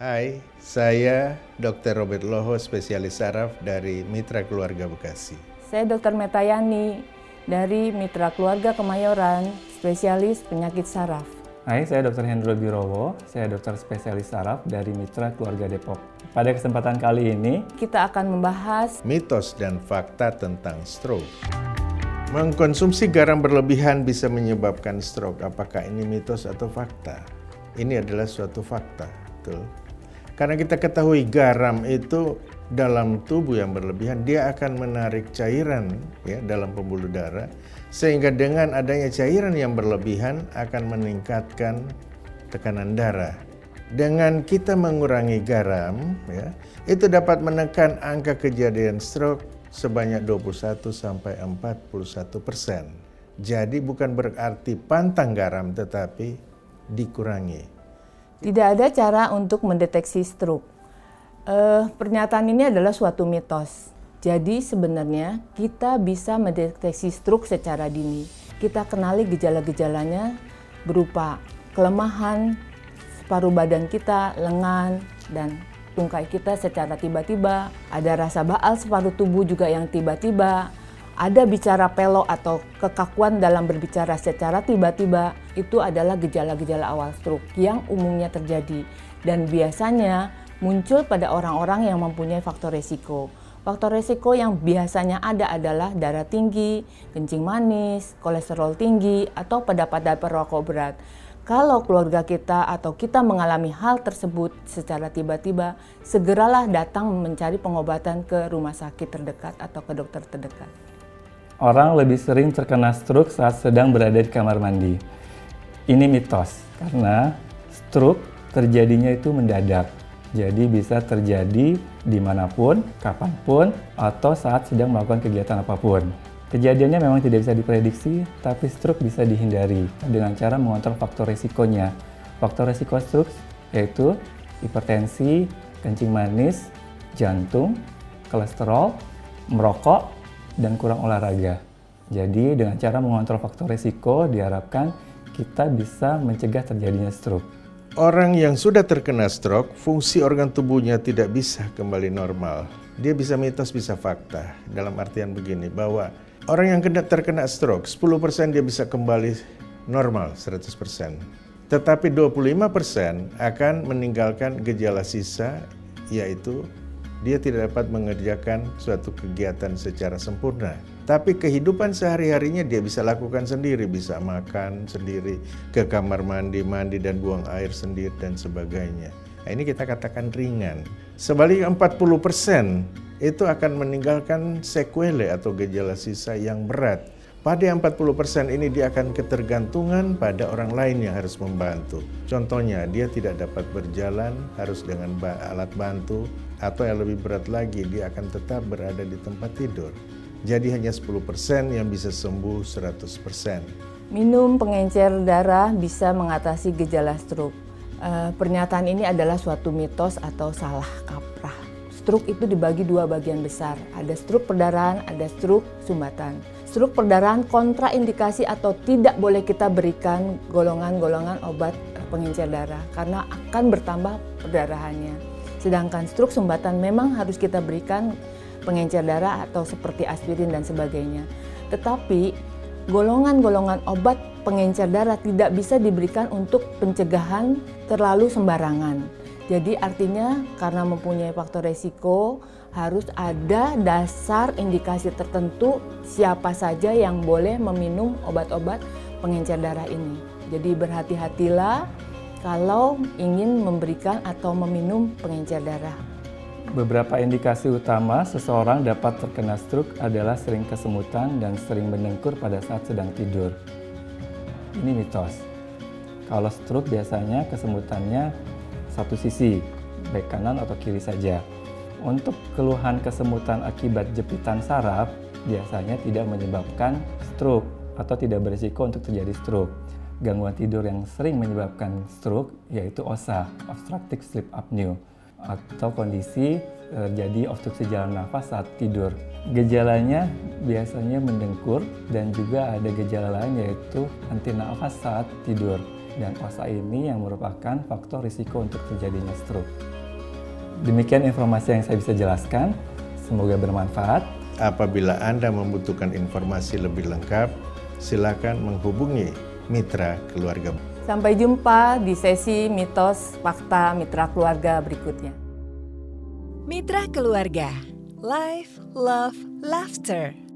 Hai, saya Dr. Robert Loho, spesialis saraf dari Mitra Keluarga Bekasi. Saya Dr. Metayani dari Mitra Keluarga Kemayoran, spesialis penyakit saraf. Hai, saya Dr. Hendro Birowo, saya dokter spesialis saraf dari Mitra Keluarga Depok. Pada kesempatan kali ini, kita akan membahas mitos dan fakta tentang stroke. Mengkonsumsi garam berlebihan bisa menyebabkan stroke. Apakah ini mitos atau fakta? Ini adalah suatu fakta, betul. Karena kita ketahui garam itu dalam tubuh yang berlebihan dia akan menarik cairan ya dalam pembuluh darah sehingga dengan adanya cairan yang berlebihan akan meningkatkan tekanan darah. Dengan kita mengurangi garam ya, itu dapat menekan angka kejadian stroke sebanyak 21 sampai 41 persen. Jadi bukan berarti pantang garam tetapi dikurangi. Tidak ada cara untuk mendeteksi stroke. Uh, pernyataan ini adalah suatu mitos. Jadi sebenarnya kita bisa mendeteksi stroke secara dini. Kita kenali gejala-gejalanya berupa kelemahan separuh badan kita, lengan, dan tungkai kita secara tiba-tiba. Ada rasa baal separuh tubuh juga yang tiba-tiba ada bicara pelo atau kekakuan dalam berbicara secara tiba-tiba itu adalah gejala-gejala awal stroke yang umumnya terjadi dan biasanya muncul pada orang-orang yang mempunyai faktor resiko. Faktor resiko yang biasanya ada adalah darah tinggi, kencing manis, kolesterol tinggi, atau pada pada perokok berat. Kalau keluarga kita atau kita mengalami hal tersebut secara tiba-tiba, segeralah datang mencari pengobatan ke rumah sakit terdekat atau ke dokter terdekat orang lebih sering terkena stroke saat sedang berada di kamar mandi. Ini mitos, karena stroke terjadinya itu mendadak. Jadi bisa terjadi di mana pun, kapan pun, atau saat sedang melakukan kegiatan apa pun. Kejadiannya memang tidak bisa diprediksi, tapi stroke bisa dihindari dengan cara mengontrol faktor resikonya. Faktor resiko stroke yaitu hipertensi, kencing manis, jantung, kolesterol, merokok, dan kurang olahraga. Jadi dengan cara mengontrol faktor risiko diharapkan kita bisa mencegah terjadinya stroke. Orang yang sudah terkena stroke, fungsi organ tubuhnya tidak bisa kembali normal. Dia bisa mitos, bisa fakta. Dalam artian begini, bahwa orang yang kena terkena stroke, 10% dia bisa kembali normal 100%. Tetapi 25% akan meninggalkan gejala sisa, yaitu dia tidak dapat mengerjakan suatu kegiatan secara sempurna. Tapi kehidupan sehari-harinya dia bisa lakukan sendiri, bisa makan sendiri, ke kamar mandi, mandi dan buang air sendiri dan sebagainya. Nah, ini kita katakan ringan. Sebaliknya 40% itu akan meninggalkan sequelae atau gejala sisa yang berat pada 40% ini dia akan ketergantungan pada orang lain yang harus membantu. Contohnya, dia tidak dapat berjalan, harus dengan alat bantu, atau yang lebih berat lagi, dia akan tetap berada di tempat tidur. Jadi hanya 10% yang bisa sembuh 100%. Minum pengencer darah bisa mengatasi gejala stroke. E, pernyataan ini adalah suatu mitos atau salah kaprah. Stroke itu dibagi dua bagian besar. Ada stroke perdarahan, ada stroke sumbatan stroke perdarahan kontraindikasi atau tidak boleh kita berikan golongan-golongan obat pengencer darah karena akan bertambah perdarahannya. Sedangkan stroke sumbatan memang harus kita berikan pengencer darah atau seperti aspirin dan sebagainya. Tetapi golongan-golongan obat pengencer darah tidak bisa diberikan untuk pencegahan terlalu sembarangan. Jadi artinya karena mempunyai faktor resiko harus ada dasar indikasi tertentu siapa saja yang boleh meminum obat-obat pengencer darah ini. Jadi berhati-hatilah kalau ingin memberikan atau meminum pengencer darah. Beberapa indikasi utama seseorang dapat terkena stroke adalah sering kesemutan dan sering mendengkur pada saat sedang tidur. Ini mitos. Kalau stroke biasanya kesemutannya satu sisi, baik kanan atau kiri saja. Untuk keluhan kesemutan akibat jepitan saraf biasanya tidak menyebabkan stroke atau tidak berisiko untuk terjadi stroke. Gangguan tidur yang sering menyebabkan stroke yaitu OSA, obstructive sleep apnea, atau kondisi terjadi eh, obstruksi jalan nafas saat tidur. Gejalanya biasanya mendengkur dan juga ada gejala lain yaitu henti nafas saat tidur. Dan OSA ini yang merupakan faktor risiko untuk terjadinya stroke. Demikian informasi yang saya bisa jelaskan. Semoga bermanfaat. Apabila Anda membutuhkan informasi lebih lengkap, silakan menghubungi mitra keluarga. Sampai jumpa di sesi mitos fakta mitra keluarga berikutnya. Mitra keluarga, life, love, laughter.